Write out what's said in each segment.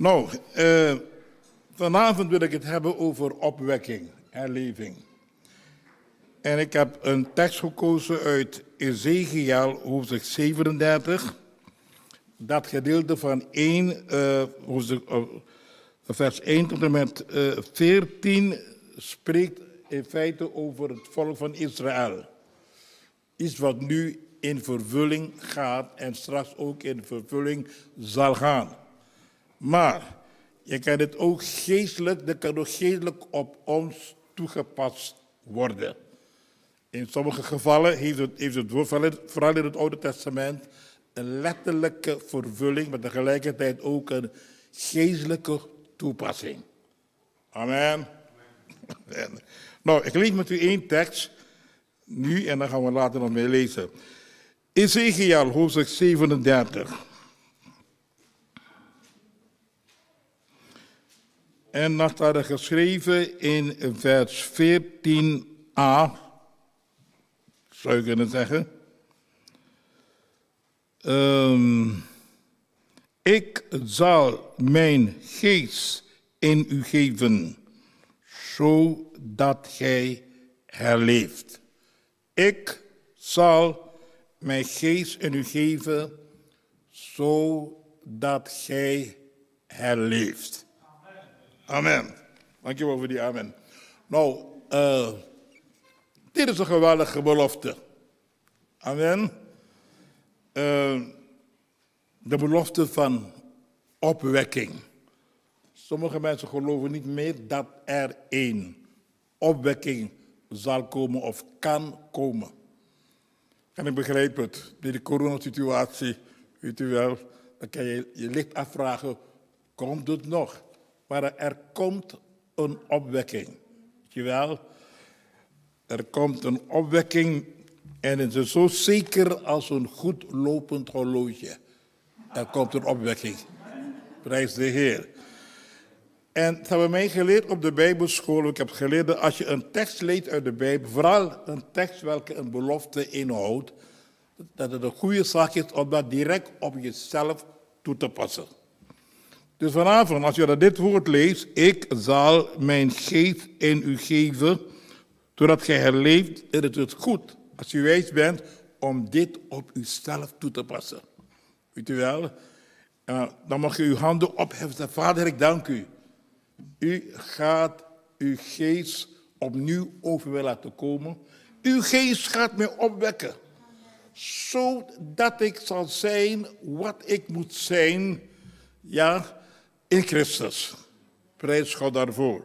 Nou, uh, vanavond wil ik het hebben over opwekking, herleving. En ik heb een tekst gekozen uit Ezekiel, hoofdstuk 37. Dat gedeelte van 1, uh, hoofdstuk, uh, vers 1 tot en met 14 spreekt in feite over het volk van Israël. Iets wat nu in vervulling gaat en straks ook in vervulling zal gaan. Maar je kan het ook geestelijk, dat kan ook geestelijk op ons toegepast worden. In sommige gevallen heeft het, heeft het vooral in het Oude Testament, een letterlijke vervulling, maar tegelijkertijd ook een geestelijke toepassing. Amen. Nou, ik lees met u één tekst nu en dan gaan we later nog mee lezen. Ezekiel, hoofdstuk 37. En dan staat er geschreven in vers 14a, zou je kunnen zeggen. Um, ik zal mijn geest in u geven, zodat gij herleeft. Ik zal mijn geest in u geven, zodat gij herleeft. Amen. Dankjewel voor die amen. Nou, uh, dit is een geweldige belofte. Amen. Uh, de belofte van opwekking. Sommige mensen geloven niet meer dat er één opwekking zal komen of kan komen. En ik begrijp het, bij de coronasituatie, weet u wel, dan kan je je licht afvragen, komt het nog? Maar er komt een opwekking. Weet wel? Er komt een opwekking en het is zo zeker als een goed lopend horloge. Er komt een opwekking. Prijs de Heer. En dat hebben mij geleerd op de Bijbelschool. Ik heb geleerd dat als je een tekst leest uit de Bijbel, vooral een tekst welke een belofte inhoudt, dat het een goede zaak is om dat direct op jezelf toe te passen. Dus vanavond, als je dit woord leest, ik zal mijn geest in u geven, zodat gij herleeft, en het is goed, als u wijs bent, om dit op uzelf toe te passen. Weet u wel? dan mag je uw handen opheffen. Vader, ik dank u. U gaat uw geest opnieuw over willen laten komen. Uw geest gaat mij opwekken. Zodat ik zal zijn wat ik moet zijn. Ja, in Christus. Prijs God daarvoor.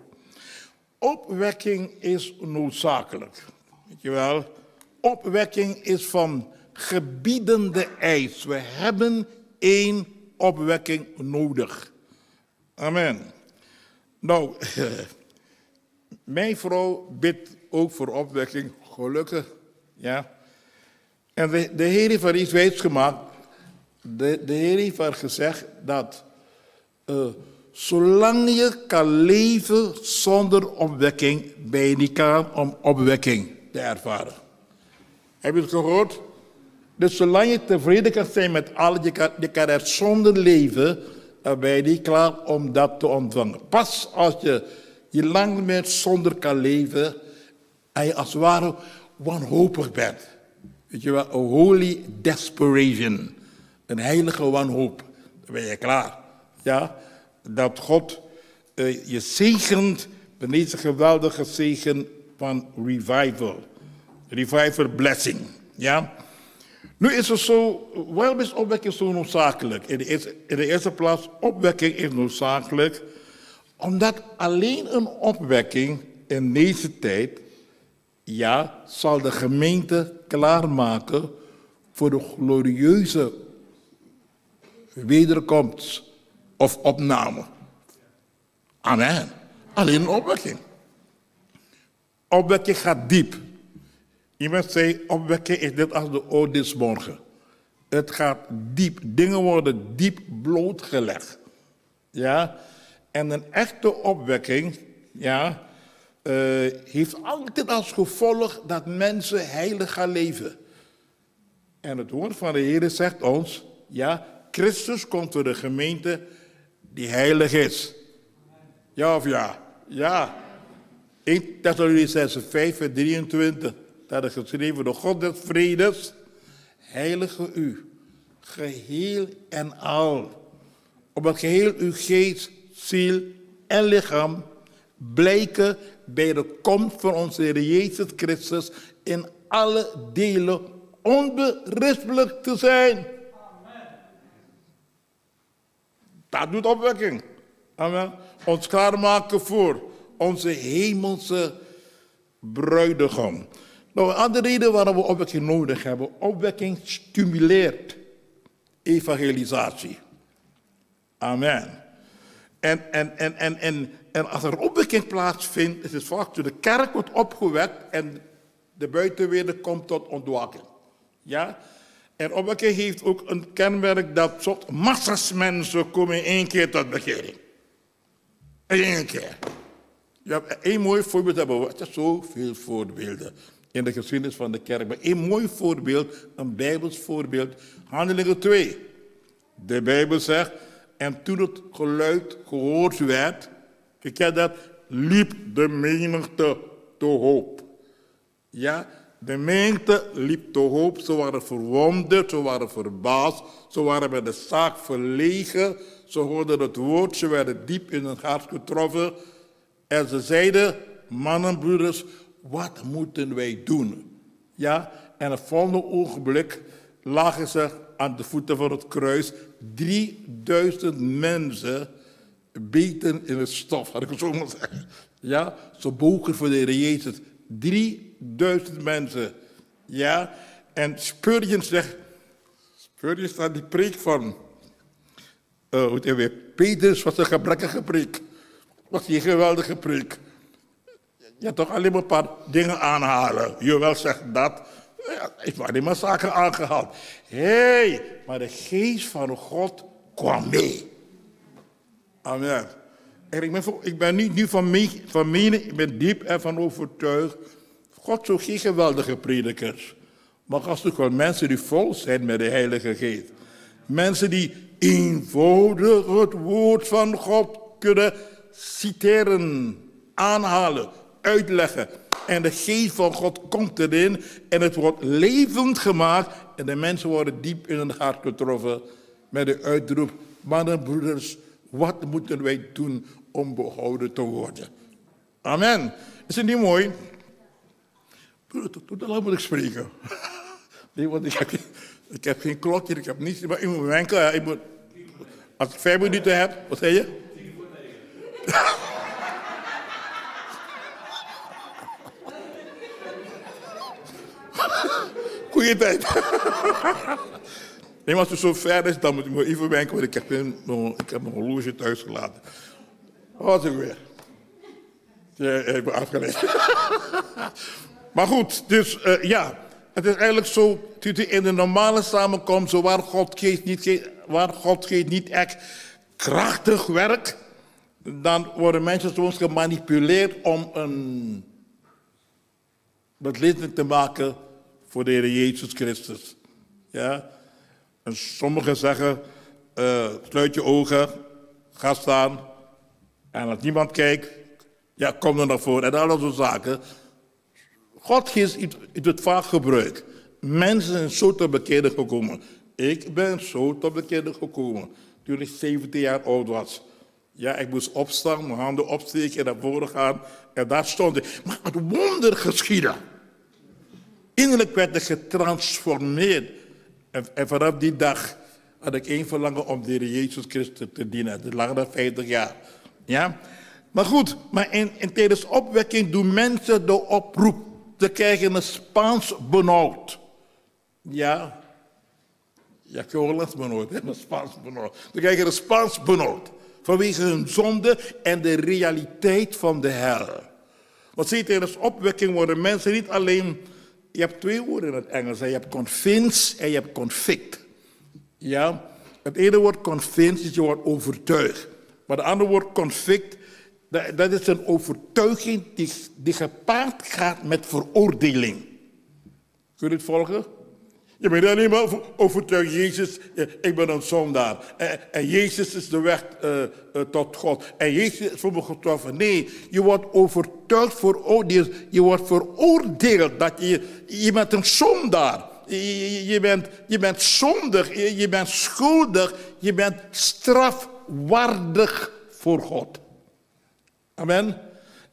Opwekking is noodzakelijk. Weet je wel? Opwekking is van gebiedende eis. We hebben één opwekking nodig. Amen. Nou, mijn vrouw bidt ook voor opwekking, gelukkig. Ja. En de, de Heer heeft er iets wijs gemaakt. De, de Heer heeft er gezegd dat uh, zolang je kan leven zonder opwekking, ben je niet klaar om opwekking te ervaren. Heb je het gehoord? Dus zolang je tevreden kan zijn met alles, je kan, je er zonder leven, dan ben je niet klaar om dat te ontvangen. Pas als je je lang meer zonder kan leven en je als het ware wanhopig bent. Weet je wel, holy desperation. Een heilige wanhoop. Dan ben je klaar ja, dat God uh, je zegent met deze geweldige zegen van revival. Revival blessing. Ja. Nu is het zo, waarom is opwekking zo noodzakelijk? In de, eerste, in de eerste plaats, opwekking is noodzakelijk omdat alleen een opwekking in deze tijd, ja, zal de gemeente klaarmaken voor de glorieuze wederkomst of opname. Amen. Alleen een opwekking. Opwekking gaat diep. Iemand zei, opwekking is dit als de oudismorgen. Het gaat diep. Dingen worden diep blootgelegd. Ja. En een echte opwekking, ja, uh, heeft altijd als gevolg dat mensen heilig gaan leven. En het woord van de Heer zegt ons, ja, Christus komt voor de gemeente die heilig is. Ja of ja? Ja. 1 Thessalonicense 5 en 23. Daar is geschreven, de God des vredes, heilige u, geheel en al. Opdat geheel uw geest, ziel en lichaam blijken bij de komst van onze Heer Jezus Christus in alle delen onberispelijk te zijn. Amen. Dat doet opwekking. Amen. Ons klaarmaken voor onze hemelse bruidegom. Nou, een andere reden waarom we opwekking nodig hebben. Opwekking stimuleert evangelisatie. Amen. En, en, en, en, en, en als er opwekking plaatsvindt, is het vaak de kerk wordt opgewekt en de buitenwereld komt tot ontwaking. Ja? En opwekking heeft ook een kenmerk dat soort massas mensen komen in één keer tot bekering. In één keer. Je hebt één mooi voorbeeld hebben we. Er zoveel voorbeelden in de geschiedenis van de kerk. Maar één mooi voorbeeld, een Bijbels voorbeeld, Handelingen 2. De Bijbel zegt, en toen het geluid gehoord werd, je dat, liep de menigte te hoop. Ja, de menigte liep te hoop. Ze waren verwonderd, ze waren verbaasd, ze waren bij de zaak verlegen. Ze hoorden het woord, ze werden diep in hun hart getroffen. En ze zeiden, mannen, broeders, wat moeten wij doen? Ja, en het volgende ogenblik lagen ze aan de voeten van het kruis. 3000 mensen beten in het stof, had ik het zo moeten zeggen. Ja, ze bogen voor de Heer Jezus. 3000 mensen. Ja, en Spurgeon zegt, Spurgeon staat die preek van, uh, hoe het weer, Petrus was een gebrekkige preek. Was die geweldige preek. Je toch alleen maar een paar dingen aanhalen. Je wel zegt dat. Ja, ik heb alleen maar zaken aangehaald. Hé, hey, maar de geest van God kwam mee. Amen. En ik ben, ik ben niet nu van, me, van mening, ik ben diep ervan overtuigd. God zoekt geen geweldige predikers. Maar God zoekt wel mensen die vol zijn met de Heilige Geest. Mensen die eenvoudig het woord van God kunnen citeren, aanhalen, uitleggen. En de geest van God komt erin en het wordt levend gemaakt. En de mensen worden diep in hun hart getroffen met de uitroep, mannen, broeders, wat moeten wij doen om behouden te worden? Amen. Is het niet mooi? Tot lang moet ik spreken. Ik heb, geen klokje, ik heb niets. Maar ik moet wenken. Ik moet, als ik vijf minuten heb, wat zeg je? Goeie tijd. nee, maar als het zo ver is, dan moet ik me even wenken, want ik heb, een, ik heb mijn horloge thuis gelaten. Wat ik weer. Ja, ik ben afgeleid. Maar goed, dus uh, ja. Het is eigenlijk zo, in de normale samenkomst, waar God geeft niet, waar God geeft niet echt krachtig werk, dan worden mensen soms gemanipuleerd om een beslissing te maken voor de Heer Jezus Christus. Ja? En sommigen zeggen, uh, sluit je ogen, ga staan. En als niemand kijkt, ja, kom er naar voren. En al dat soort zaken. God is het vaak gebruik. Mensen zijn zo tot bekeren gekomen. Ik ben zo tot bekeren gekomen toen ik 17 jaar oud was. Ja, ik moest opstaan, mijn handen opsteken en naar voren gaan. En daar stond ik. Maar het wonder geschiedde. Innerlijk werd ik getransformeerd. En, en, vanaf die dag had ik één verlangen om de Heer Jezus Christus te dienen. Dat lag dan 50 jaar. Ja? Maar goed, maar in, in tijdens opwekking doen mensen de oproep. Ze krijgen een Spaans benauwd. Ja, ja, ik Hollands benauwd, een Spaans benauwd. Ze krijgen een Spaans benauwd. Vanwege hun zonde en de realiteit van de hel. Want zie tijdens opwekking worden mensen niet alleen je hebt twee woorden in het Engels. Je hebt convince en je hebt convict. Ja? Het ene woord convince is je wordt overtuigd. Maar het andere woord convict, dat is een overtuiging die, die gepaard gaat met veroordeling. Kun je het volgen? Je bent alleen maar overtuigd, Jezus, ik ben een zondaar. En, Jezus is de weg uh, uh, tot God. En Jezus is voor me getroffen. Nee, je wordt overtuigd, veroordeeld. Je wordt veroordeeld dat je, je bent een zondaar. Je, bent, je bent zondig, je bent schuldig, je bent strafwaardig voor God. Amen.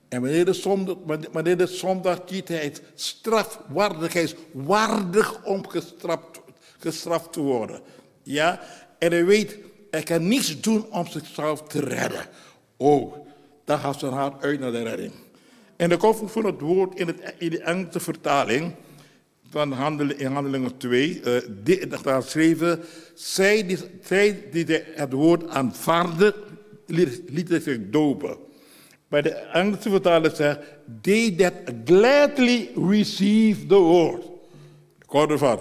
En wanneer de, zonde, wanneer de zondaartietheid strafwaardig is, waardig om gestraft, te worden. Ja, en hij weet, hij kan niets doen om zichzelf te redden. Oh, dan gaat zijn hart uit naar de redding. En de komt van het woord in, het, in de Engelse vertaling van in Handelingen 2, uh, daar schreven, zij die, zij die het woord aanvaarden, lieten zich dopen. Bij de Engelse vertaling zegt, they that gladly receive the word. Ik ervan.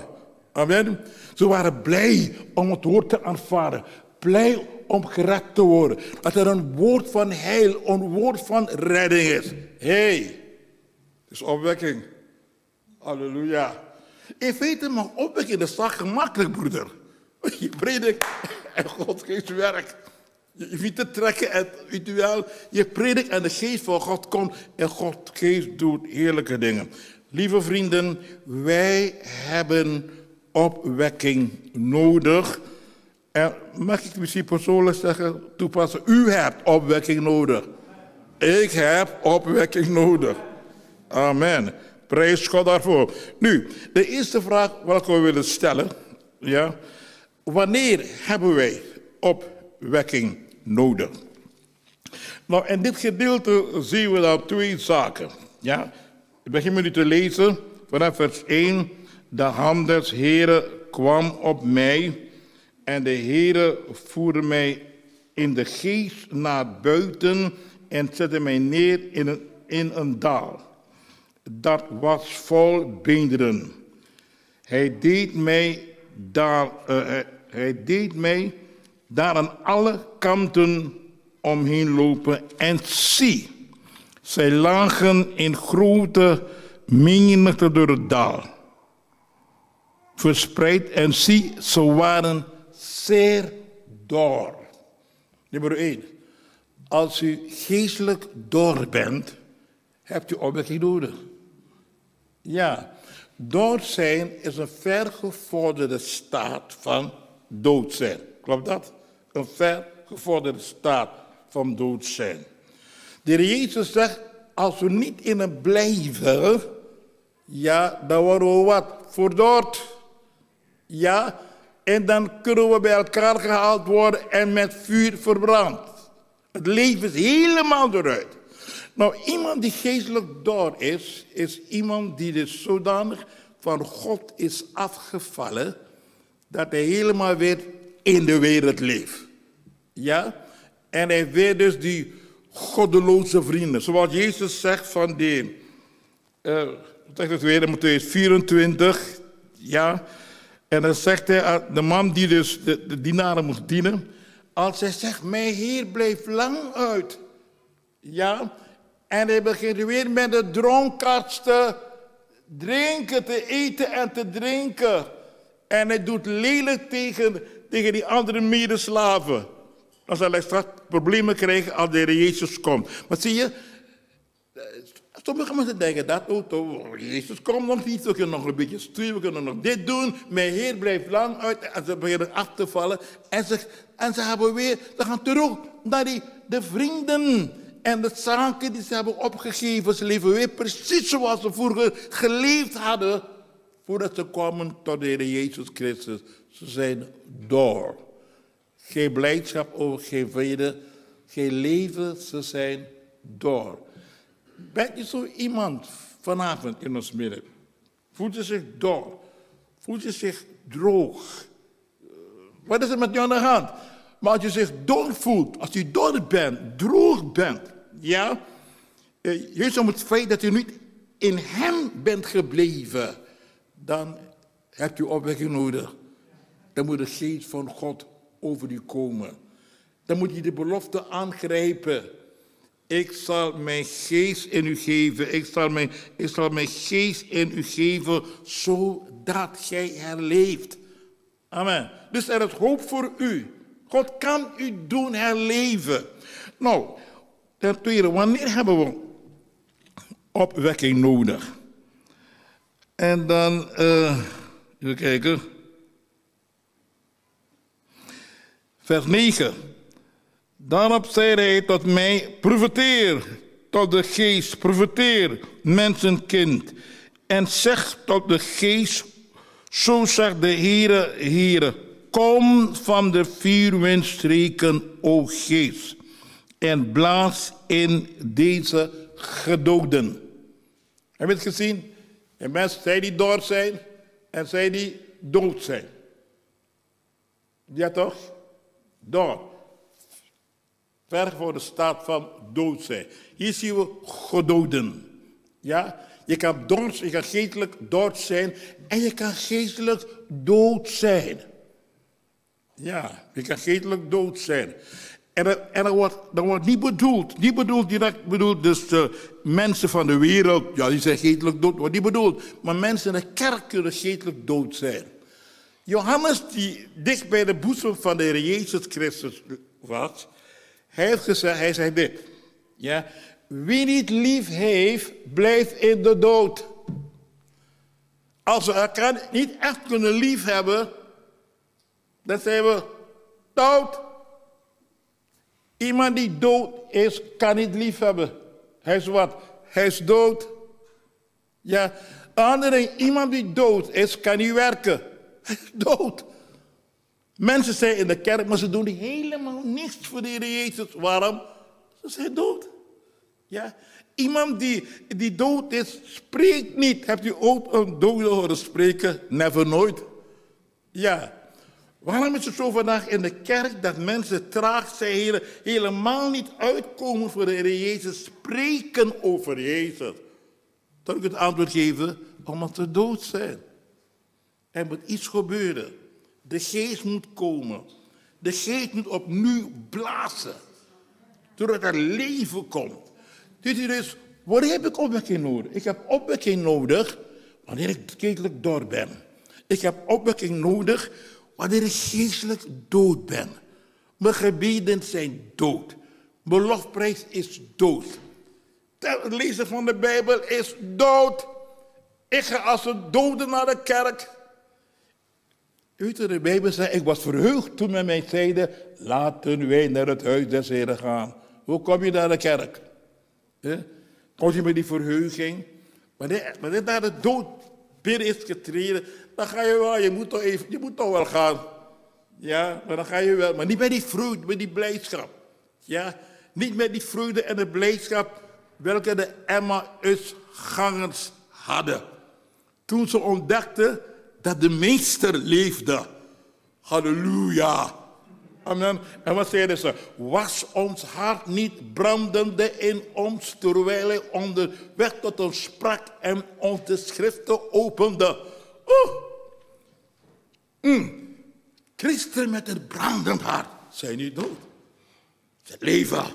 Amen. Ze waren blij om het woord te aanvaarden. Blij om gered te worden. Dat er een woord van heil, een woord van redding is. hey, het is opwekking. Halleluja. In feite mag opwekking, dat is gemakkelijk, broeder. Je predikt en God geeft werk. Je vindt te trekken en ritueel. Je predikt en de geest van God komt en God geest doet heerlijke dingen. Lieve vrienden, wij hebben opwekking nodig. En mag ik misschien persoonlijk zeggen, toepassen, u hebt opwekking nodig. Ik heb opwekking nodig. Amen. Prijs God daarvoor. Nu, de eerste vraag welke we willen stellen, ja, wanneer hebben wij opwekking nodig. Nou, in dit gedeelte zien we dan twee zaken. Ja? Ik begin nu te lezen vanaf vers 1. De hand des Heren kwam op mij en de Heere voerde mij in de geest naar buiten en zette mij neer in een, in een dal. Dat was vol beenderen. Hij deed mij daar, uh, hij deed mij daar aan alle kanten omheen lopen en zie, zij lagen in grote menigte door het dal. Verspreid en zie, ze waren zeer door. Nummer 1. Als u geestelijk door bent, hebt u opwekking nodig. Ja, door zijn is een vergevorderde staat van dood zijn. Klopt dat? Een ver gevorderde staat van dood zijn. De Jezus zegt, als we niet in hem blijven, ja, dan worden we wat? Verdord. Ja, en dan kunnen we bij elkaar gehaald worden en met vuur verbrand. Het leven is helemaal eruit. Nou, iemand die geestelijk door is, is iemand die dus zodanig van God is afgevallen, dat hij helemaal weer in de wereld leeft. Ja? En hij weet dus die goddeloze vrienden. Zoals Jezus zegt van die, uh, zegt het weer Matthäus 24, ja. En dan zegt hij, de man die dus de, dienaren moest dienen, als hij zegt, mijn heer bleef lang uit. Ja, en hij begint weer met de dronkaards te drinken, te eten en te drinken. En hij doet lelijk tegen tegen die andere medeslaven. Dan zal hij straks problemen krijgen als de Heer Jezus komt. Maar zie je, sommige mensen denken dat, oh, oh, Jezus komt nog niet, we kunnen nog een beetje sturen, we kunnen nog dit doen. Mijn Heer blijft lang uit en ze beginnen af te vallen. En ze, en ze, hebben weer, ze gaan terug naar die, de vrienden en de zaken die ze hebben opgegeven. Ze leven weer precies zoals ze vroeger geleefd hadden voordat ze kwamen tot de Heer Jezus Christus. Ze zijn door. Geen blijdschap over, geen vrede, geen leven, ze zijn door. Ben je zo iemand vanavond in ons midden? Voelt je zich door? Voelt je zich droog? Wat is er met jou aan de hand? Maar als je zich door voelt, als je door bent, droog bent, ja, eh, juist om het feit dat je niet in hem bent gebleven, dan hebt u opwekking nodig. Dan moet de geest van God over u komen. Dan moet je de belofte aangrijpen. Ik zal mijn geest in u geven. Ik zal mijn, ik zal mijn geest in u geven, dat jij herleeft. Amen. Dus er is hoop voor u. God kan u doen herleven. Nou, ten tweede, wanneer hebben we opwekking nodig? En dan, uh, even kijken. Vers 9. Daarop zei hij tot mij, profiteer tot de geest, profiteer, mensenkind. En zeg tot de geest, zo zegt de Heere, Heere, kom van de vier windstreken, o geest, en blaas in deze gedoden. Heb je het gezien? En mensen, zij die dood zijn en zij die dood zijn. Ja toch? Dood. Ver voor de staat van dood zijn. Hier zien we gedoden. Ja? Je kan dood, je kan geestelijk dood zijn en je kan geestelijk dood zijn. Ja, je kan geestelijk dood zijn. En, er, en wordt, wordt niet bedoeld, niet bedoeld direct bedoeld, dus de mensen van de wereld, ja, die zijn geestelijk dood, wordt niet bedoeld. Maar mensen in de kerk kunnen geestelijk dood zijn. Johannes, die dicht bij de boezem van de Heer Jezus Christus was, hij heeft gezegd, hij zei dit, ja, wie niet lief heeft, blijft in de dood. Als we elkaar niet echt kunnen lief hebben, dan zijn we dood. Iemand die dood is, kan niet lief hebben. Hij is wat? Hij is dood. Ja, andere iemand die dood is, kan niet werken. Dood. Mensen zijn in de kerk, maar ze doen helemaal niks voor de Heer Jezus. Waarom? Ze zijn dood. Ja? Iemand die, die dood is, spreekt niet. Hebt u ook een dode horen spreken? Never, nooit. Ja. Waarom is het zo vandaag in de kerk dat mensen traag zijn, helemaal niet uitkomen voor de Heer Jezus, spreken over Jezus? Zal ik het antwoord geven? Omdat ze dood zijn. Er moet iets gebeuren. De geest moet komen. De geest moet opnieuw blazen. Zodat er leven komt. Dit is dus, waar heb ik opwekking nodig? Ik heb opwekking nodig wanneer ik geestelijk dood ben. Ik heb opwekking nodig wanneer ik geestelijk dood ben. Mijn gebeden zijn dood. Mijn lofprijs is dood. Het lezen van de Bijbel is dood. Ik ga als een dode naar de kerk. Weet de Bijbel zei, ik was verheugd toen men mij zeiden, laten wij naar het huis des Heren gaan. Hoe kom je naar de kerk? Kom je met die verheuging? Wanneer, wanneer naar de dood binnen is getreden, dan ga je wel, je moet toch, even, je moet toch wel gaan. Ja, maar dan ga je wel, maar niet met die vreugde, met die blijdschap. Ja, niet met die vreugde en de blijdschap welke de Emmausgangers hadden. Toen ze ontdekten dat de meester leefde. Halleluja. Amen. En wat zeiden ze? Was ons hart niet brandende in ons terwijl hij onderweg tot ons sprak en ons de schriften opende? Oh. Mm. Christen met een brandend hart zijn niet dood. Ze leven.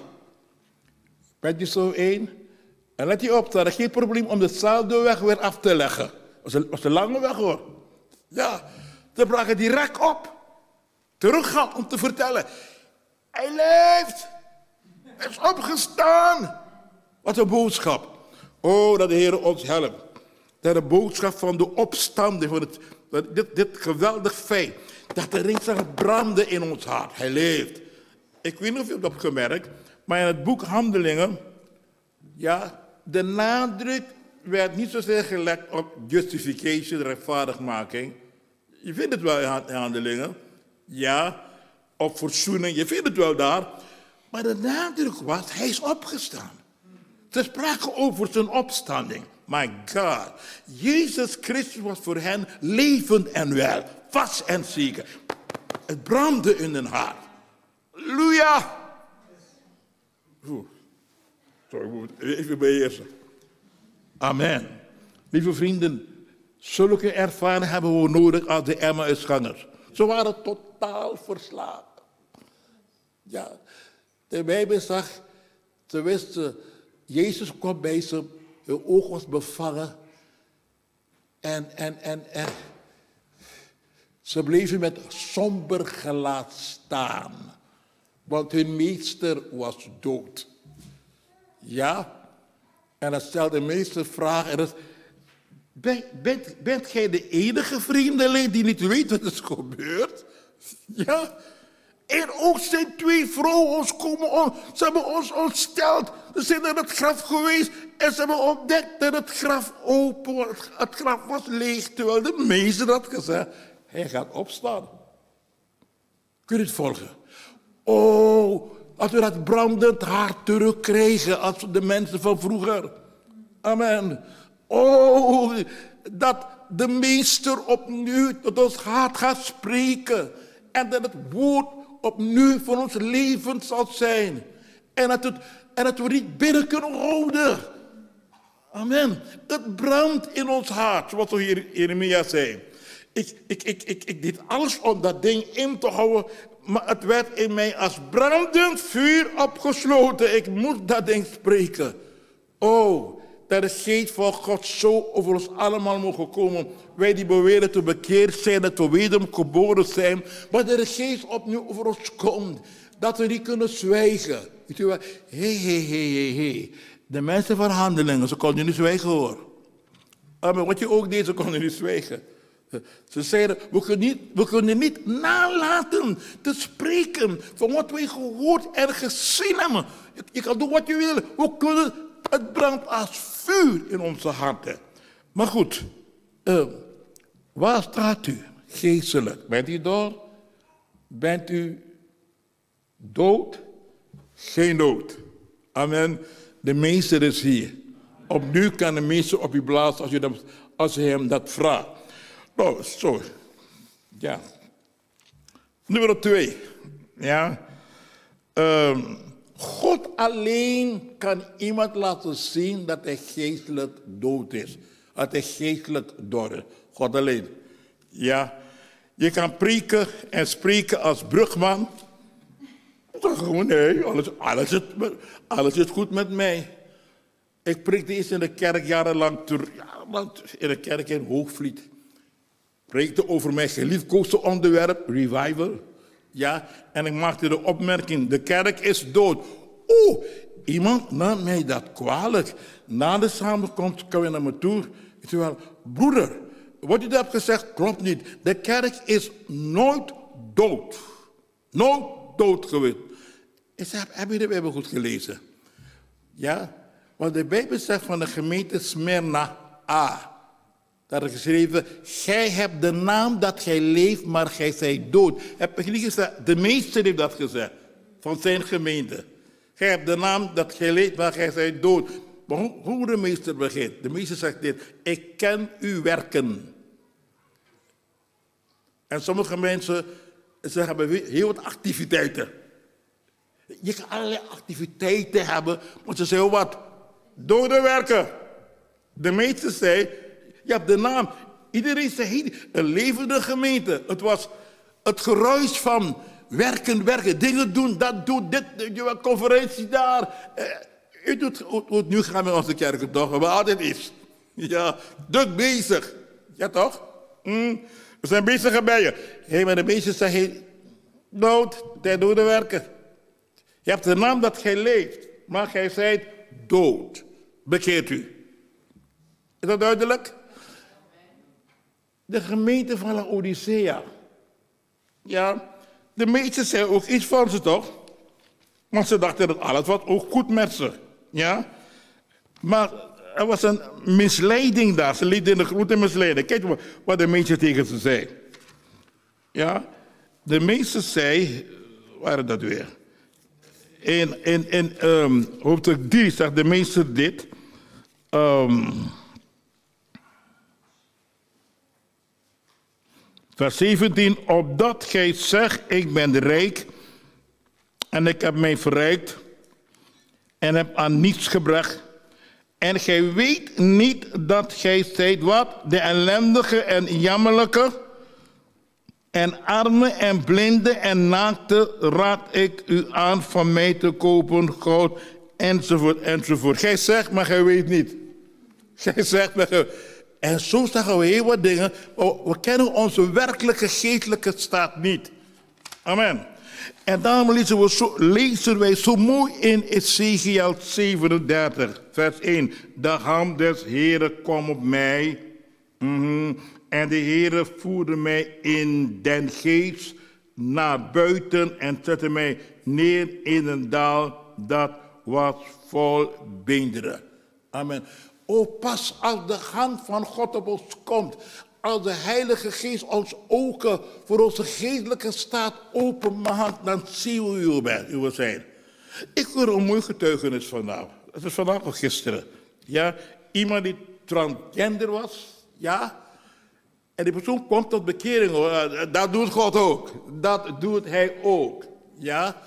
Bent je zo één? En let je op, dat is geen probleem om dezelfde weg weer af te leggen. Dat was een lange weg hoor. Ja, ze braken direct op teruggaan om te vertellen. Hij leeft. Hij is opgestaan. Wat een boodschap. Oh, dat de Heer ons helpt. Dat de boodschap van de opstanding, van het, dit, dit geweldig feit, dat er iets aan branden in ons hart. Hij leeft. Ik weet niet of je het hebt gemerkt, maar in het boek Handelingen, ja, de nadruk werd niet zozeer gelegd op justification, rechtvaardigmaking. Je vindt het wel in Handelingen. Ja, op verzoening, je vindt het wel daar. Maar de nadruk was, hij is opgestaan. Ze spraken over zijn opstanding. My God, Jezus Christus was voor hen levend en wel, vast en zeker. Het brandde in hun hart. Halleluja! Sorry, ik moet even beheersen. Amen. Lieve vrienden, zulke ervaringen hebben we nodig als de Emmausgangers. Ze waren totaal verslagen. Ja, de Bijbel zag, ze wisten, Jezus kwam bij ze, hun oog was bevangen. En, en, en, en Ze bleven met somber gelaat staan, want hun meester was dood. Ja, en dan stelde de meester vragen. En bent, bent, bent gij de enige vreemdeling die niet weet wat er is gebeurd? Ja, en ook zijn twee vrouwen ons komen om. Ze hebben ons ontsteld. Ze zijn naar het graf geweest en ze hebben ontdekt dat het graf open was. Het graf was leeg, terwijl de meester had gezegd, hij gaat opstaan. Kun je het volgen? Oh, als we dat brandend hart terugkrijgen als de mensen van vroeger. Amen. Oh, dat de meester opnieuw tot ons hart gaat spreken. En dat het woord opnieuw voor ons leven zal zijn. En dat, het, en dat we niet binnen kunnen houden. Amen. Het brandt in ons hart, zoals Jeremia zei. Ik, ik, ik, ik, ik deed alles om dat ding in te houden, maar het werd in mij als brandend vuur opgesloten. Ik moest dat ding spreken. Oh, dat de geest van God zo over ons allemaal mogen komen. Wij die beweren te bekeerd zijn, dat we wedergeboren zijn. Maar dat de geest opnieuw over ons komt. Dat we niet kunnen zwijgen. Weet u wel? Hé, hé, hé, hé. De mensen van handelingen, ze konden niet zwijgen hoor. Maar wat je ook deed, ze konden niet zwijgen. Ze zeiden, we kunnen, niet, we kunnen niet nalaten te spreken van wat wij gehoord en gezien hebben. Je, kan doen wat je wil. We kunnen het brandt als vuur in onze harten. Maar goed, uh, waar staat u geestelijk? Bent u dood? Bent u dood? Geen dood. Amen. De meester is hier. Opnieuw kan de meester op u blazen als, u als hem dat vraagt. Nou, zo. Ja. Nummer twee. Ja. Um, God alleen kan iemand laten zien dat hij geestelijk dood is. Dat hij geestelijk dood is. God alleen. Ja, je kan preken en spreken als brugman. Nee, alles, alles, is, alles is goed met mij. Ik preekte eerst in de kerk jarenlang, in de kerk in Hoogvliet. Preekte over mijn geliefkoosde onderwerp, revival. Ja, en ik maakte de opmerking, de kerk is dood. Oeh, iemand nam mij dat kwalijk. Na de samenkomst kwam hij naar me toe. Ik zei wel, broeder, wat je hebt gezegd klopt niet. De kerk is nooit dood. Nooit dood geweest. Ik zei, heb je de Bijbel goed gelezen? Ja, want de Bijbel zegt van de gemeente Smyrna A. Daar is geschreven, gij hebt de naam dat gij leeft, maar gij zijt dood. Heb ik niet gezegd, de meester heeft dat gezegd, van zijn gemeente. Gij hebt de naam dat gij leeft, maar gij zijt dood. Maar hoe de meester begint? De meester zegt dit, ik ken uw werken. En sommige mensen, ze hebben heel wat activiteiten. Je kan allerlei activiteiten hebben, maar ze zeggen wat? Dode werken. De meester zei, je hebt de naam. Iedereen zei, een levende gemeente. Het was het geruis van werken, werken, dingen doen, dat doen, dit, je conferentie daar. Eh, u doet, nu gaan we onze kerk toch, waar altijd is. Ja, druk bezig. Ja toch? Mm, we zijn bezig bij je. Hé, maar de meesten zeggen, dood, tijd de werken. Je hebt de naam dat gij leeft, maar gij zijt dood. Bekeert u. Is dat duidelijk? De gemeente van Laodicea. Ja, de meesten zeiden ook iets van ze toch? Want ze dachten dat alles was ook goed met ze. Ja? Maar er was een misleiding daar. Ze lieten in de grote misleiding. Kijk wat de meester tegen ze zei. Ja? De meester zei, waar is dat weer? In, in, in um, hoofdstuk 3 zegt de meester dit. Um, Vers 17, opdat gij zegt, ik ben rijk en ik heb mij verrijkt en heb aan niets gebracht. En gij weet niet dat gij zijt wat? De ellendige en jammerlijke en arme en blinde en naakte raad ik u aan van mij te kopen goud enzovoort enzovoort. Gij zegt, maar gij weet niet. Gij zegt, maar gij, En zo zeggen we heel wat dingen. Maar we kennen onze werkelijke geestelijke staat niet. Amen. En daarom lezen, we zo, lezen wij zo mooi in Ezekiel 37, vers 1. De hand des Heren kwam op mij. Mhm. En de Heere voerde mij in den geest naar buiten en zette mij neer in een dal dat was vol beenderen. Amen. O pas als de hand van God op ons komt, als de Heilige Geest ons ogen voor onze geestelijke staat openmaakt, dan zien we u zijn. Ik hoor een mooi getuigenis vandaag. Het is vandaag of gisteren. Ja, iemand die transgender was, ja. En die persoon komt tot bekering. Dat doet God ook. Dat doet hij ook. Ja.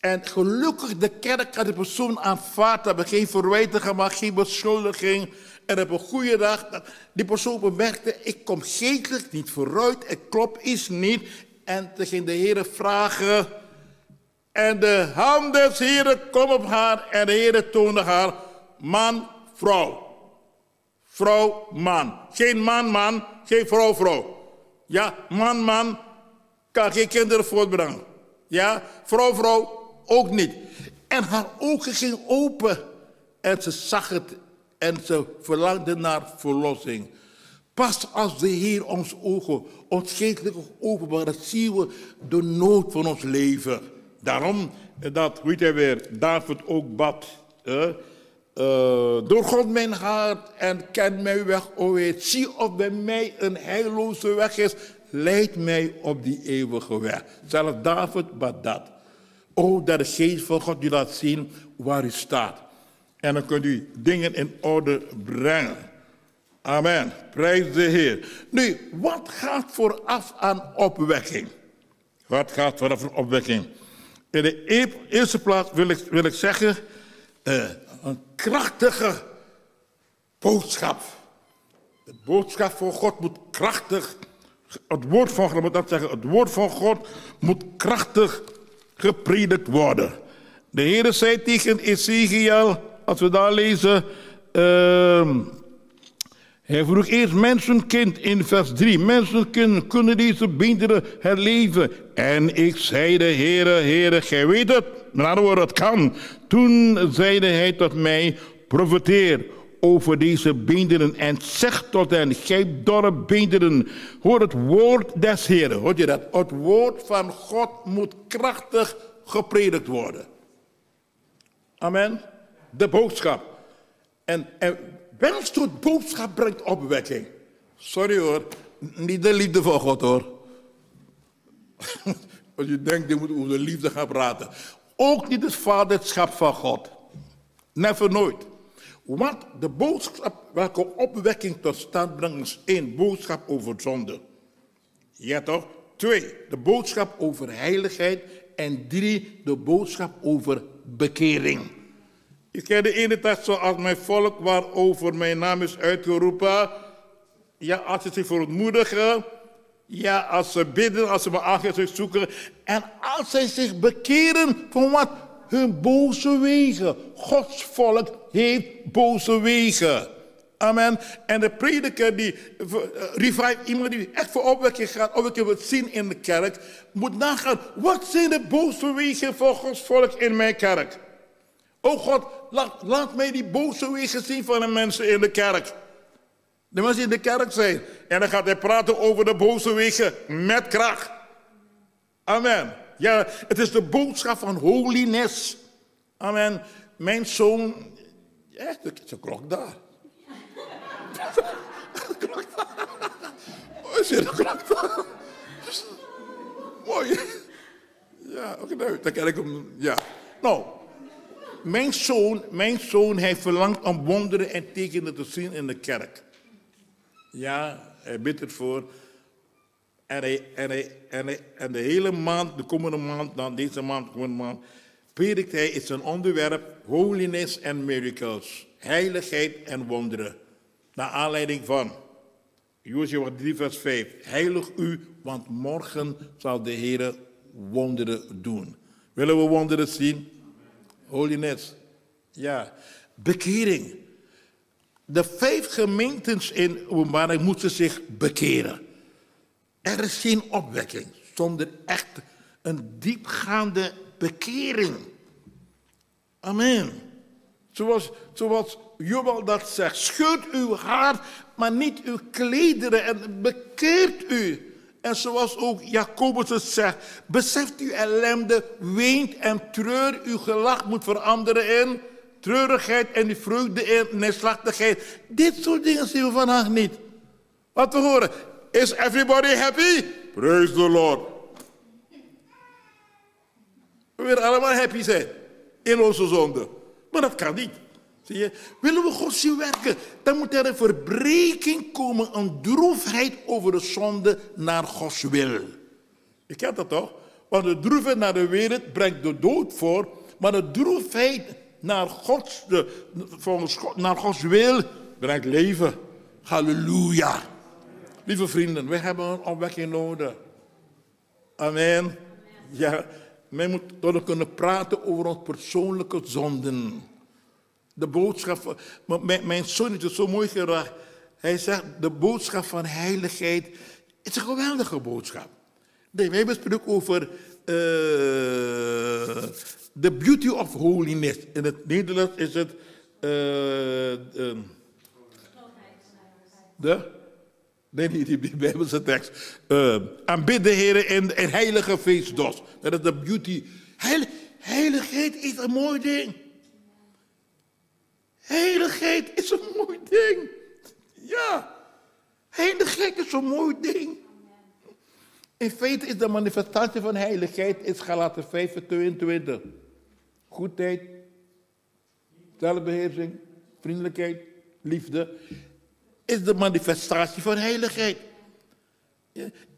En gelukkig de kerk had de persoon aanvaard. Hebben geen verwijten gemaakt, geen beschuldiging. En op een goede dag, die persoon bemerkte, ik kom geestelijk niet vooruit, ik klop iets niet. En toen ging de Heer vragen. En de hand des Heeren kwam op haar en de Heer toonde haar man, vrouw. Vrouw, man. Geen man, man, geen vrouw, vrouw. Ja, man, man kan geen kinderen voortbrengen. Ja, vrouw, vrouw ook niet. En haar ogen gingen open en ze zag het en ze verlangde naar verlossing. Pas als de Heer ons ogen, ons geestelijke openbaar, zien we de nood van ons leven. Daarom dat, je weer, David ook bad. Uh, door God mijn hart en ken mijn weg, o. Zie of bij mij een heilloze weg is. Leid mij op die eeuwige weg. Zelfs David bad dat. O, dat de geest van God u laat zien waar u staat. En dan kunt u dingen in orde brengen. Amen. Prijs de Heer. Nu, wat gaat vooraf aan opwekking? Wat gaat vooraf aan opwekking? In de eerste plaats wil ik, wil ik zeggen, uh, een krachtige boodschap. De boodschap van God moet krachtig, het woord van God, moet dat zeggen, het woord van God moet krachtig gepredikt worden. De Heer zei tegen Ezekiel, als we daar lezen, uh, hij vroeg eerst mensenkind in vers 3. Mensenkind, kunnen deze beenderen herleven? En ik zei de Heere, Heere, gij weet het. Het kan. Toen zeide hij tot mij, profeteer over deze beenderen en zeg tot hen, gij dorre beenderen, hoor het woord des Heeren. Hoor je dat? Het woord van God moet krachtig gepredikt worden. Amen de boodschap. En, en welk boodschap brengt opwekking? Sorry hoor, niet de liefde van God hoor. Als je denkt, je moet over de liefde gaan praten. Ook niet het vaderschap van God. Never nooit. Want de boodschap welke opwekking tot stand brengt is één, boodschap over zonde. Ja toch? Twee, de boodschap over heiligheid. En drie, de boodschap over bekering. Ik ken de ene tekst zoals mijn volk waarover mijn naam is uitgeroepen. Ja, als ze zich verontmoedigen. Ja, als ze bidden, als ze me aangezicht zoeken. En als zij zich bekeren van wat? Hun boze wegen. Gods volk heeft boze wegen. Amen. En de prediker die uh, revive, iemand die echt voor opwekking gaat, opwekking wil zien in de kerk, moet nagaan, wat zijn de boze wegen van Gods volk in mijn kerk? Oh God, laat, laat mij die boze wegen zien van de mensen in de kerk. De mensen in de kerk zijn. En dan gaat hij praten over de boze wegen met kracht. Amen. Ja, het is de boodschap van holiness. Amen. Mijn zoon. Ja, de klok daar. de klok daar. Oh, is de klok daar? Mooi. Ja, oké, nou, dan kan ik hem. Ja. Nou, mijn zoon, mijn zoon heeft verlangd om wonderen en tekenen te zien in de kerk. Ja, hij bidt ervoor. En, hij, en, hij, en, en de hele maand, de komende maand, dan deze maand, de komende maand, predikt hij is een onderwerp holiness and miracles. Heiligheid en wonderen. Naar aanleiding van Jozua 3 vers 5. Heilig u, want morgen zal de Heer wonderen doen. Willen we wonderen zien? Holiness. Ja. Bekering. De vijf gemeentes in openbaring moesten zich bekeren. Er is geen opwekking zonder echt een diepgaande bekering. Amen. Zoals, zoals Jubal dat zegt. Scheurt uw haar, maar niet uw klederen en bekeert u. En zoals ook Jacobus het zegt. Beseft u ellende, weent en treur. Uw gelach moet veranderen in treurigheid en die vreugde in neerslachtigheid. Dit soort dingen zien we vandaag niet. Wat we horen. Is everybody happy? Praise the Lord. We willen allemaal happy zijn in onze zonde. Maar dat kan niet. Zie je? Willen we God zien werken, dan moet er een verbreking komen, een droefheid over de zonde naar Gods wil. Je kent dat toch? Want de droefheid naar de wereld brengt de dood voor, maar de droefheid naar Gods, de, volgens God, naar Gods wil brengt leven. Halleluja. Lieve vrienden, we hebben een opwekking nodig. Amen. Ja, wij moeten kunnen praten over onze persoonlijke zonden. De boodschap, mijn, mijn zoon is zo mooi geraakt. Hij zegt, de boodschap van heiligheid is een geweldige boodschap. Nee, wij bespreken over uh, the beauty of holiness. In het Nederlands is het uh, uh, de Nee, niet die Bijbelse tekst. Uh, aanbid de Heer in, in heilige feestdos. Dat is de beauty. Heil, heiligheid is een mooi ding. Heiligheid is een mooi ding. Ja. Heiligheid is een mooi ding. In feite is de manifestatie van heiligheid is Galaten 5 22. Goedheid, zelfbeheersing, vriendelijkheid, liefde is de manifestatie van heiligheid.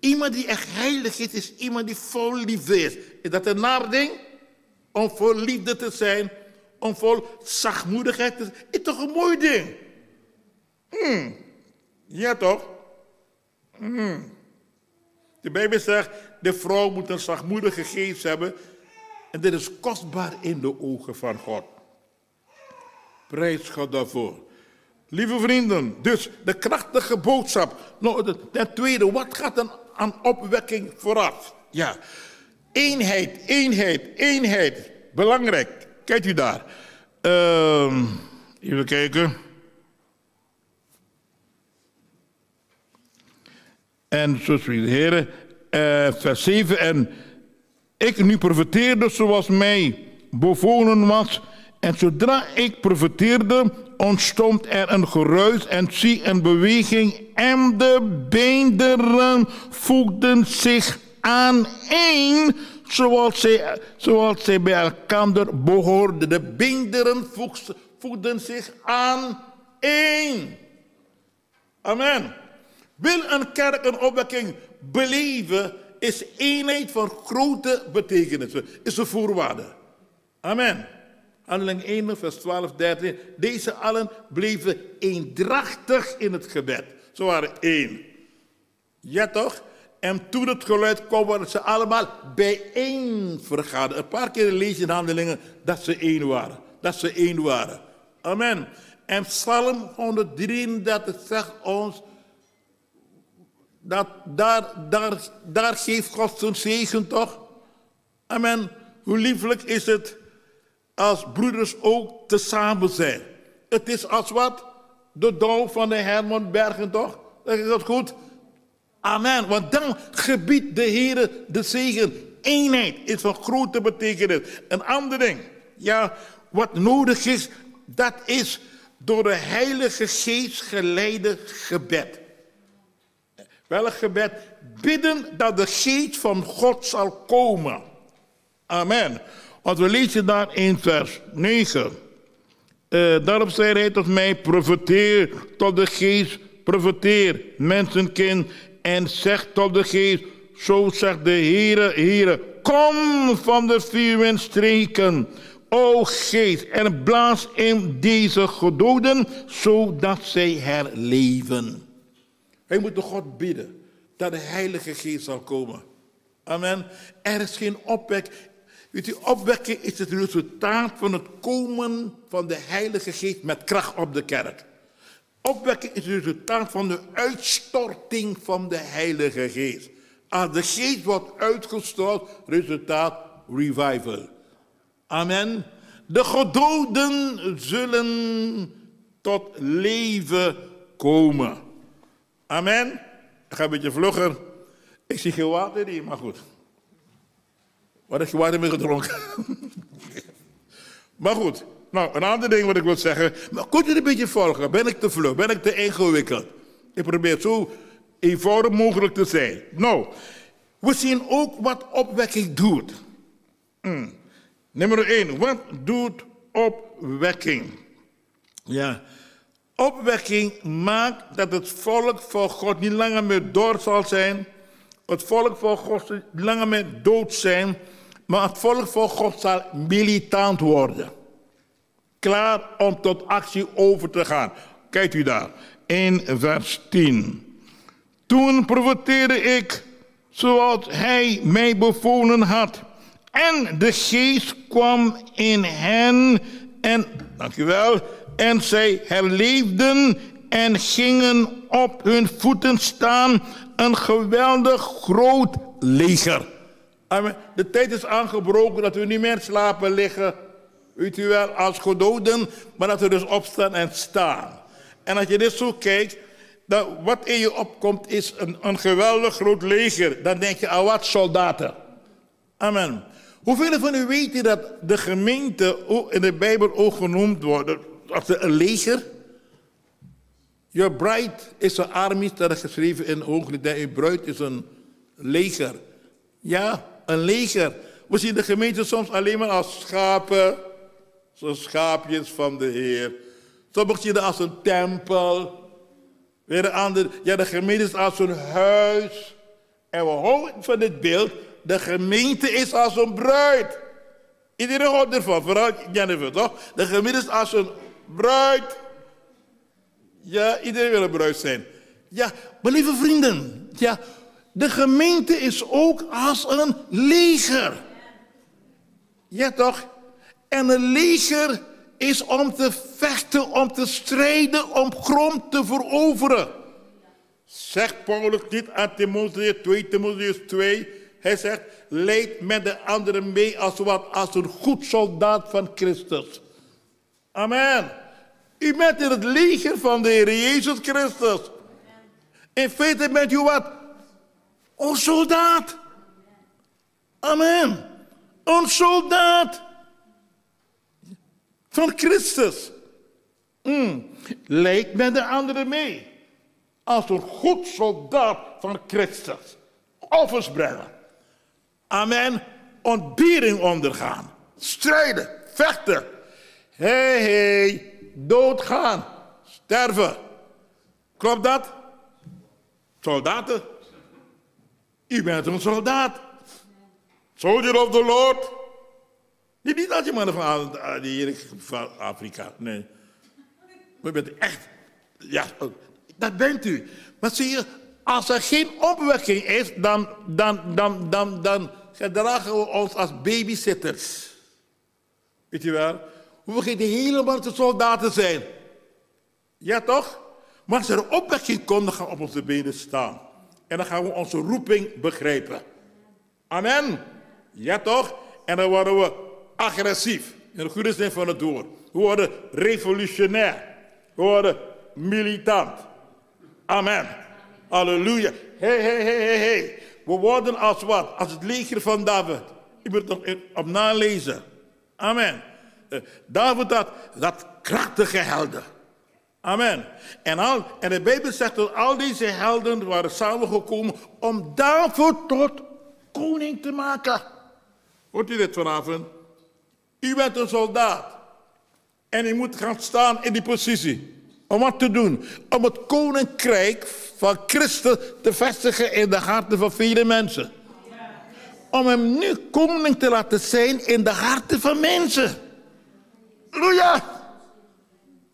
Iemand die echt heilig is, is iemand die vol liefde is. Is dat een naar ding? Om vol liefde te zijn, om vol zachtmoedigheid te zijn, is toch een mooi ding? Hmm. Ja toch? Hmm. De Bijbel zegt, de vrouw moet een zachtmoedige geest hebben. En dit is kostbaar in de ogen van God. Prijs God daarvoor. Lieve vrienden, dus de krachtige boodschap. Nou, ten tweede, wat gaat dan aan opwekking vooraf? Ja, eenheid, eenheid, eenheid. Belangrijk. Kijkt u daar. Uh, even kijken. En zo spreekt de Heer, vers 7. En ik nu profeteerde zoals mij bevolen was. En zodra ik profeteerde, ontstond er een geruis en zie een beweging en de beenderen voegden zich aan één zoals zij, zoals zij bij elkaar behoorden. De beenderen voegden zich aan één. Amen. Wil een kerk een opwekking beleven, is eenheid van grote betekenis. Is een voorwaarde. Amen. Handeling 1, vers 12, 13. Deze allen bleven eendrachtig in het gebed. Ze waren één. Ja toch? En toen het geluid kwam, waren ze allemaal bijeen vergaderd. Een paar keer lees je in handelingen dat ze één waren. Dat ze één waren. Amen. En Psalm 133 zegt ons dat daar, daar, daar geeft God zijn zegen toch? Amen. Hoe lieflijk is het als broeders ook tezamen zijn. Het is als wat? De dauw van de Herman Bergen, toch? Zeg ik dat goed? Amen. Want dan gebiedt de Heer de zegen. Eenheid is van grote betekenis. Een ander ding, ja, wat nodig is, dat is door de Heilige Geest geleide gebed. Welk gebed? Bidden dat de geest van God zal komen. Amen. Want we lezen daar in vers 9. Uh, eh, daarop zei hij tot mij, profeteer tot de geest, profeteer, mensenkind, en zeg tot de geest, zo zegt de Heere, Heere, kom van de vier streken, o geest, en blaas in deze gedoden, zodat zij herleven. Hij moet de God bidden dat de Heilige Geest zal komen. Amen. Er is geen opwek Weet opwekking is het resultaat van het komen van de Heilige Geest met kracht op de kerk. Opwekking is het resultaat van de uitstorting van de Heilige Geest. Als de Geest wordt uitgestort, resultaat revival. Amen. De gedoden zullen tot leven komen. Amen. Ik ga een beetje vlugger. Ik zie geen water hier, maar goed. Wat heb je water mee gedronken? maar goed. Nou, een ander ding wat ik wil zeggen. Maar kunt u een beetje volgen? Ben ik te vlug? Ben ik te ingewikkeld? Ik probeer zo eenvoudig mogelijk te zijn. Nou, we zien ook wat opwekking doet. Hmm. Nummer 1. Wat doet opwekking? Ja. Opwekking maakt dat het volk van God niet langer meer door zal zijn. Het volk van God niet langer meer dood zijn. Maar het volk van God zal militant worden. Klaar om tot actie over te gaan. Kijkt u daar. In vers 10. Toen profeteerde ik zoals hij mij bevolen had. En de geest kwam in hen en, dankjewel, en zij herleefden en gingen op hun voeten staan, een geweldig groot leger. Amen. De tijd is aangebroken dat we niet meer slapen liggen, weet wel, als gedoden, maar dat we dus opstaan en staan. En als je dit zo kijkt, dan wat in je opkomt is een, een geweldig groot leger. Dan denk je aan wat soldaten. Amen. Hoeveel van u weten dat de gemeente in de Bijbel ook genoemd wordt als een leger? Your bride is een army, staat geschreven in Hooglied. Je bruid is een leger. Ja, een leger. We zien de gemeente soms alleen maar als schapen, zoals schaapjes van de Heer. Sommigen zien het als een tempel. Weer een ander, ja, de gemeente is als een huis. En we houden van dit beeld de gemeente is als een bruid. Iedereen houdt ervan, vooral Jennifer, toch? De gemeente is als een bruid. Ja, iedereen wil een bruid zijn. Ja, maar lieve vrienden, ja, de gemeente is ook als een leger. Ja, toch? En een leger is om te vechten, om te strijden, om grond te veroveren. Zegt Paulus niet aan Timotheus 2, Timotheus 2, hij zegt, leid met de anderen mee als, wat, als een goed soldaat van Christus. Amen. U bent in het leger van de Heer Jezus Christus. In feite bent u wat? Een soldaat. Amen. Een soldaat van Christus. Mm. Met de anderen mee. Als een goed soldaat van Christus. Offers brengen. Amen. Ontbering ondergaan. Strijden. Vechten. Hé, hey, hey. Doodgaan. Sterven. Klopt dat? Soldaten. U bent een soldaat. Soldier of the Lord. Niet, niet als je mannen van, van Afrika. Nee. Maar u bent echt. Ja, dat bent u. Maar zie je, als er geen opwekking is, dan, dan, dan, dan, dan gedragen we ons als babysitters. Weet je wel? We vergeten helemaal te soldaten zijn. Ja, toch? Maar als er opwekking komt, dan gaan we op onze benen staan. En dan gaan we onze roeping begrijpen. Amen. Ja, toch? En dan worden we agressief. In de goede zin van het woord. We worden revolutionair. We worden militant. Amen. Halleluja. Hé, hé, hé, hé, hé. We worden als wat? Als het leger van David. Je moet nog op nalezen. Amen. Eh, David had dat krachtige helden. Amen. En, al, en de Bijbel zegt dat al deze helden waren samengekomen om David tot koning te maken. Hoort u dit vanavond? U bent een soldaat. En u moet gaan staan in die positie. Om wat te doen? Om het koninkrijk van Christus te vestigen in de harten van vele mensen. Om hem nu koning te laten zijn in de harten van mensen. Halleluja!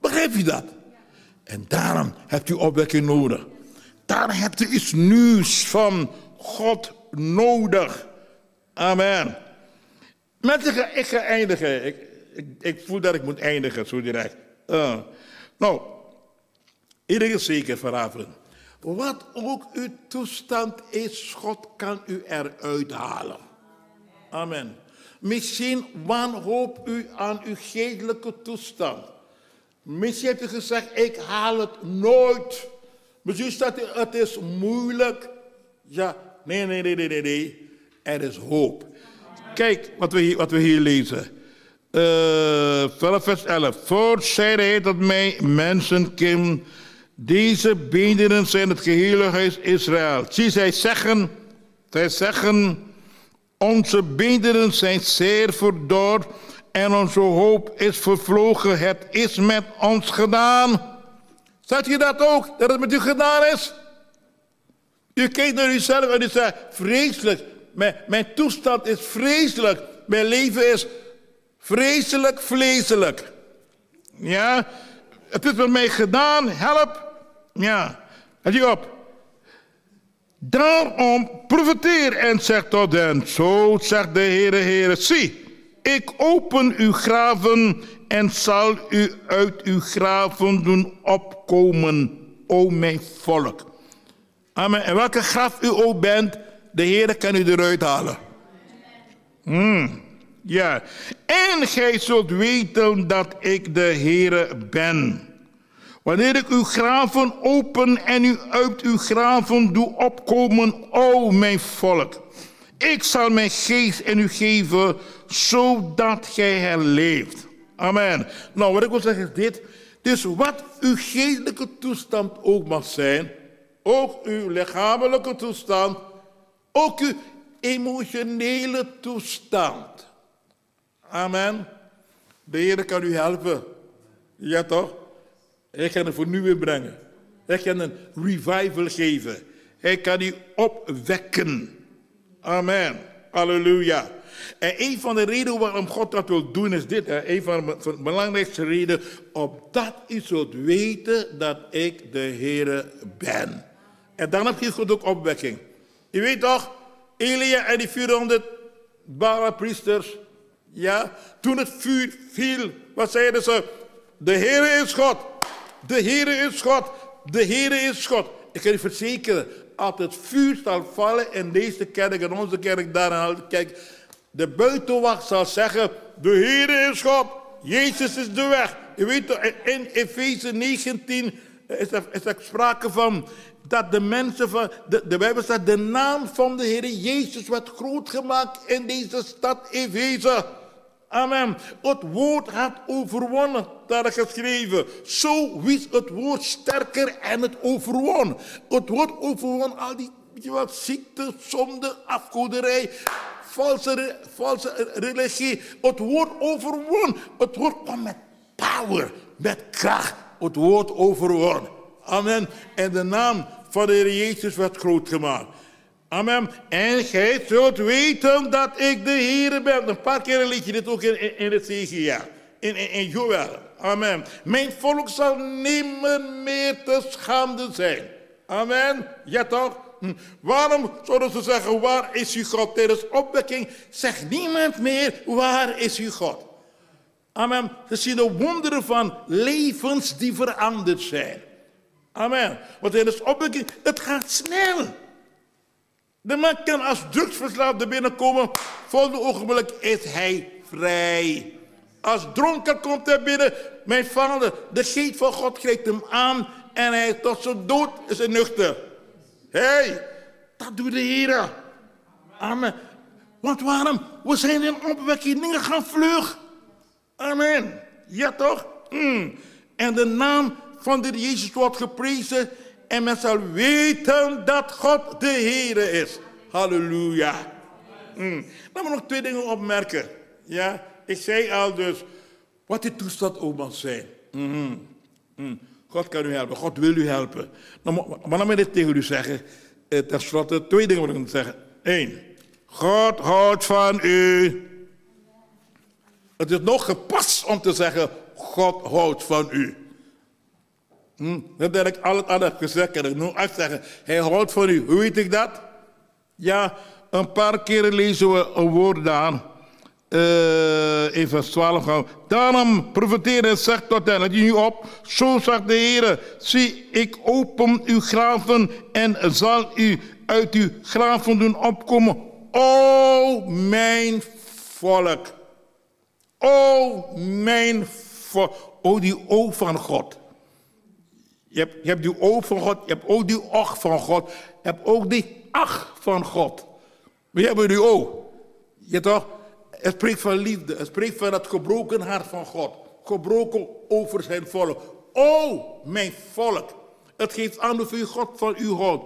Begrijp je dat? En daarom hebt u opwekking nodig. Daarom hebt u iets nieuws van God nodig. Amen. Mensen, ik ga eindigen. Ik, ik, ik, voel dat ik moet eindigen, zo direct. Uh, nou, Iedereen zeker vanavond. Wat ook uw toestand is, God kan u eruit halen. Amen. Misschien wanhoop u aan uw geestelijke toestand. Misschien u gezegd, ik haal het nooit. Misschien staat u, het is moeilijk. Ja, nee, nee, nee, nee, nee, nee. Er is hoop. Kijk wat we hier, wat we hier lezen. Uh, vers 11. Voor zeide hij dat mij mensen kim. Deze beenderen zijn het gehele huis Israël. Zie, zij zeggen, zij zeggen, onze beenderen zijn zeer verdord en onze hoop is vervlogen. Het is met ons gedaan. Zegt je dat ook, dat het met u gedaan is? U kijkt naar uzelf en u zegt, vreselijk, mijn, mijn toestand is vreselijk. Mijn leven is vreselijk vleeselijk. Ja, het is met mij gedaan, help. Ja, let je op. Daarom profiteer en zeg tot hen, zo zegt de Heere Heere, zie, ik open uw graven en zal u uit uw graven doen opkomen, o mijn volk. Amen. En welke graf u ook bent, de Heer kan u eruit halen. Hmm. Ja. En gij zult weten dat ik de Heere ben. Wanneer ik uw graven open en u uit uw graven doe opkomen, o mijn volk. Ik zal mijn geest in u geven, zodat gij herleeft. Amen. Nou, wat ik wil zeggen is dit. Dus wat uw geestelijke toestand ook mag zijn, ook uw lichamelijke toestand, ook uw emotionele toestand. Amen. De Heer kan u helpen. Ja toch? Hij kan een vernieuwing brengen. Hij kan een revival geven. Hij kan u opwekken. Amen. Halleluja. En een van de redenen waarom God dat wil doen is dit. Hè? Een van de belangrijkste redenen. Opdat u zult weten dat ik de Heer ben. En dan je God ook opwekking. Je weet toch, Elia en die 400 priesters. Ja, toen het vuur viel, wat zeiden ze? De Heer is God. De Heer is God. De Heer is God. Ik kan je verzekeren, als het vuur zal vallen in deze kerk en onze kerk daar, kijk, de buitenwacht zal zeggen, de Heer is God, Jezus is de weg. Je weet in Efeze 19 is er, is er sprake van dat de mensen van, de, de Bijbel staat, de naam van de Heer Jezus werd groot gemaakt in deze stad Efeze. Amen. Het woord had overwonnen, daar geschreven. Zo wist het woord sterker en het overwon. Het woord overwon al die wat, ziekte, zonde, afgoderij, valse, religie. Het woord overwon. Het woord kwam met power, met kracht. Het woord overwon. Amen. En de naam van de Heer Jezus werd groot gemaakt. Amen. En gij zult weten dat ik de Heer ben. Een paar keer liet je dit ook in, in, het Zegejaar. In, in. Amen. Mijn volk zal nimmer meer te schande zijn. Amen. Ja toch? Hm. Waarom zouden ze zeggen, waar is uw God? Tijdens opwekking zegt niemand meer, waar is uw God? Amen. Ze zien de wonderen van levens die veranderd zijn. Amen. Want tijdens opwekking, het gaat snel. De man kan als drugsverslaafde binnenkomen. Volgende ogenblik is hij vrij. Als dronken komt hij binnen. Mijn vader, de geest van God grijpt hem aan. En hij tot zijn dood is hij nuchter. Hey, dat doet de Heer. Amen. Want waarom? We zijn in opwekking dingen gaan vlug. Amen. Ja toch? Mm. En de naam van de Jezus wordt geprezen en men zal weten dat God de Heer is. Halleluja. Mm. Laat me nog twee dingen opmerken. Ja, ik zei al dus, wat die toestand ook mag zijn. Mm mm. God kan u helpen, God wil u helpen. Nou, maar laat me dit tegen u zeggen. Eh, ten slotte, twee dingen wil ik zeggen. Eén, God houdt van u. Het is nog gepast om te zeggen, God houdt van u. Hm, dat heb ik al het andere gezegd en ik nu zeggen. Hij houdt van u. Hoe weet ik dat? Ja, een paar keren lezen we een woord aan. Uh, vers 12 gaan. Daarom profeteer en zeg tot hen, nu op. Zo zegt de Heer, zie ik open uw graven en zal u uit uw graven doen opkomen. O mijn volk. O mijn volk. O die O van God. Je hebt, je hebt die O van God, je hebt ook die Och van God. Je hebt ook die Ach van God. We hebben die O. Je toch? Het spreekt van liefde. Het spreekt van het gebroken hart van God. Gebroken over zijn volk. O, mijn volk. Het geeft aan hoeveel God van u houdt.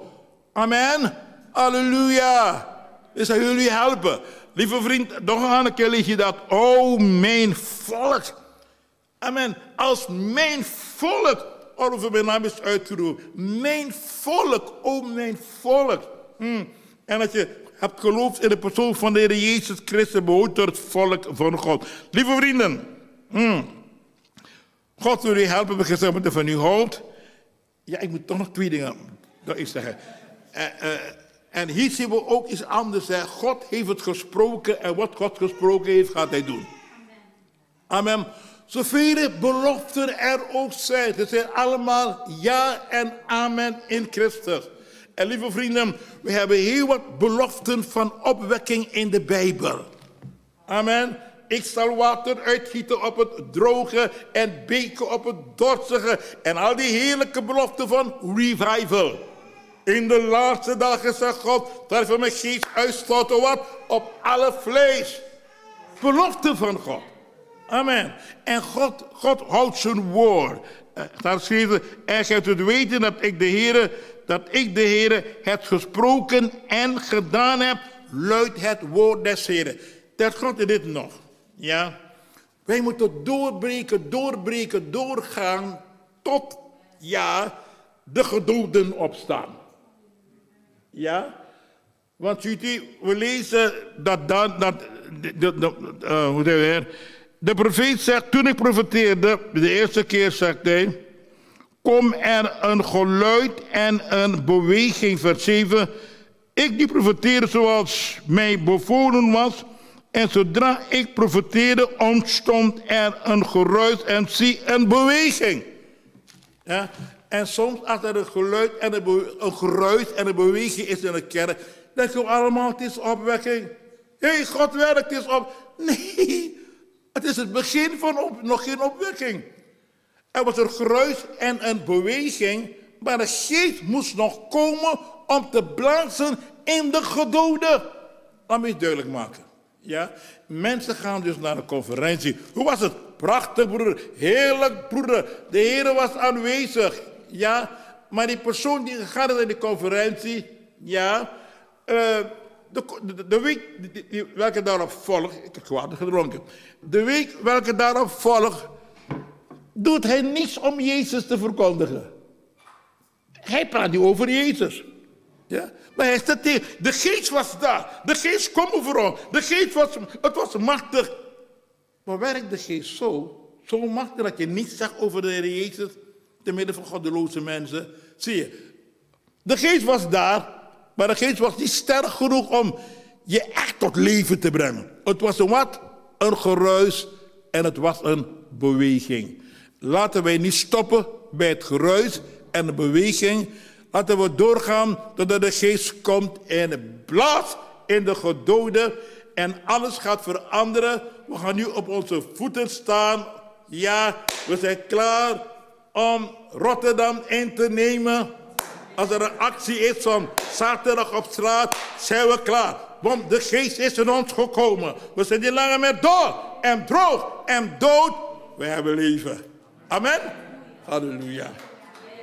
Amen. Halleluja. Ik zal jullie helpen. Lieve vriend, nog een keer lees je dat. O, mijn volk. Amen. Als mijn volk over mijn naam is uitgeroepen. Mijn volk, o mijn volk. Hmm. En dat je hebt geloofd in de persoon van de Heer Jezus Christus, behoort tot het volk van God. Lieve vrienden, hmm. God wil u helpen, we gezegd van u houdt. Ja, ik moet toch nog twee dingen dat is zeggen. Uh, uh, en hier zien we ook iets anders. Hè. God heeft het gesproken en wat God gesproken heeft, gaat hij doen. Amen. Zoveel beloften er ook zijn, ze zijn allemaal ja en amen in Christus. En lieve vrienden, we hebben heel wat beloften van opwekking in de Bijbel. Amen. Ik zal water uitgieten op het droge en beken op het dorstige. En al die heerlijke beloften van revival. In de laatste dagen zegt God, dat ik mijn geest uitstorten wat? Op alle vlees. Belofte van God. Amen. En God, God houdt zijn woord. Eh, daar geschreven, en gij het weten dat ik de Heer, dat ik de Heer het gesproken en gedaan heb, luidt het woord des Heeren. Dat God dit nog. Ja. Wij moeten doorbreken, doorbreken, doorgaan tot, ja, de gedoden opstaan. Ja? Want u, we lezen dat dan, dat, de, de, de, uh, de profeet zegt, toen ik profeteerde, de eerste keer zegt hij, kom er een geluid en een beweging, vers 7. Ik die profeteerde zoals mij bevolen was, en zodra ik profeteerde, ontstond er een geruis en zie een beweging. En soms als er een geluid en een, een geruis en een beweging is in de kerk, denken we allemaal, het is opwekking. Hé, hey, God werkt, het is op. Nee, het is het begin van nog geen opwekking. Er was een geruis en een beweging, maar de geest moest nog komen om te blazen in de gedoden. Laat me het duidelijk maken. Ja? Mensen gaan dus naar een conferentie. Hoe was het? Prachtig, broeder. Heerlijk, broeder. De Heer was aanwezig. Ja, maar die persoon die gaat naar de conferentie, ja, uh, de, de, week welke daarop volgt, ik heb kwaad gedronken, de week welke daarop volgt, doet hij niets om Jezus te verkondigen. Hij praat nu over Jezus. Ja? Maar hij staat tegen. De geest was daar. De geest kwam over. De geest was, het was machtig. Maar werkt de geest zo, zo machtig dat je niets zegt over de Heer Jezus? te midden van goddeloze mensen. Zie je, de geest was daar, maar de geest was niet sterk genoeg om je echt tot leven te brengen. Het was een wat? Een geruis en het was een beweging. Laten wij niet stoppen bij het geruis en de beweging. Laten we doorgaan totdat de geest komt en blaast in de gedoden en alles gaat veranderen. We gaan nu op onze voeten staan. Ja, we zijn klaar om Rotterdam in te nemen. Als er een actie is van zaterdag op straat, zijn we klaar. Want de geest is in ons gekomen. We zijn niet langer meer door en droog en dood. We hebben leven. Amen. Halleluja.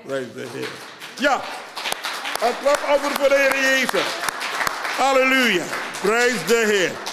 Prijs de Heer. Ja, een klap over voor de Heer Jezus. Halleluja. Prijs de Heer.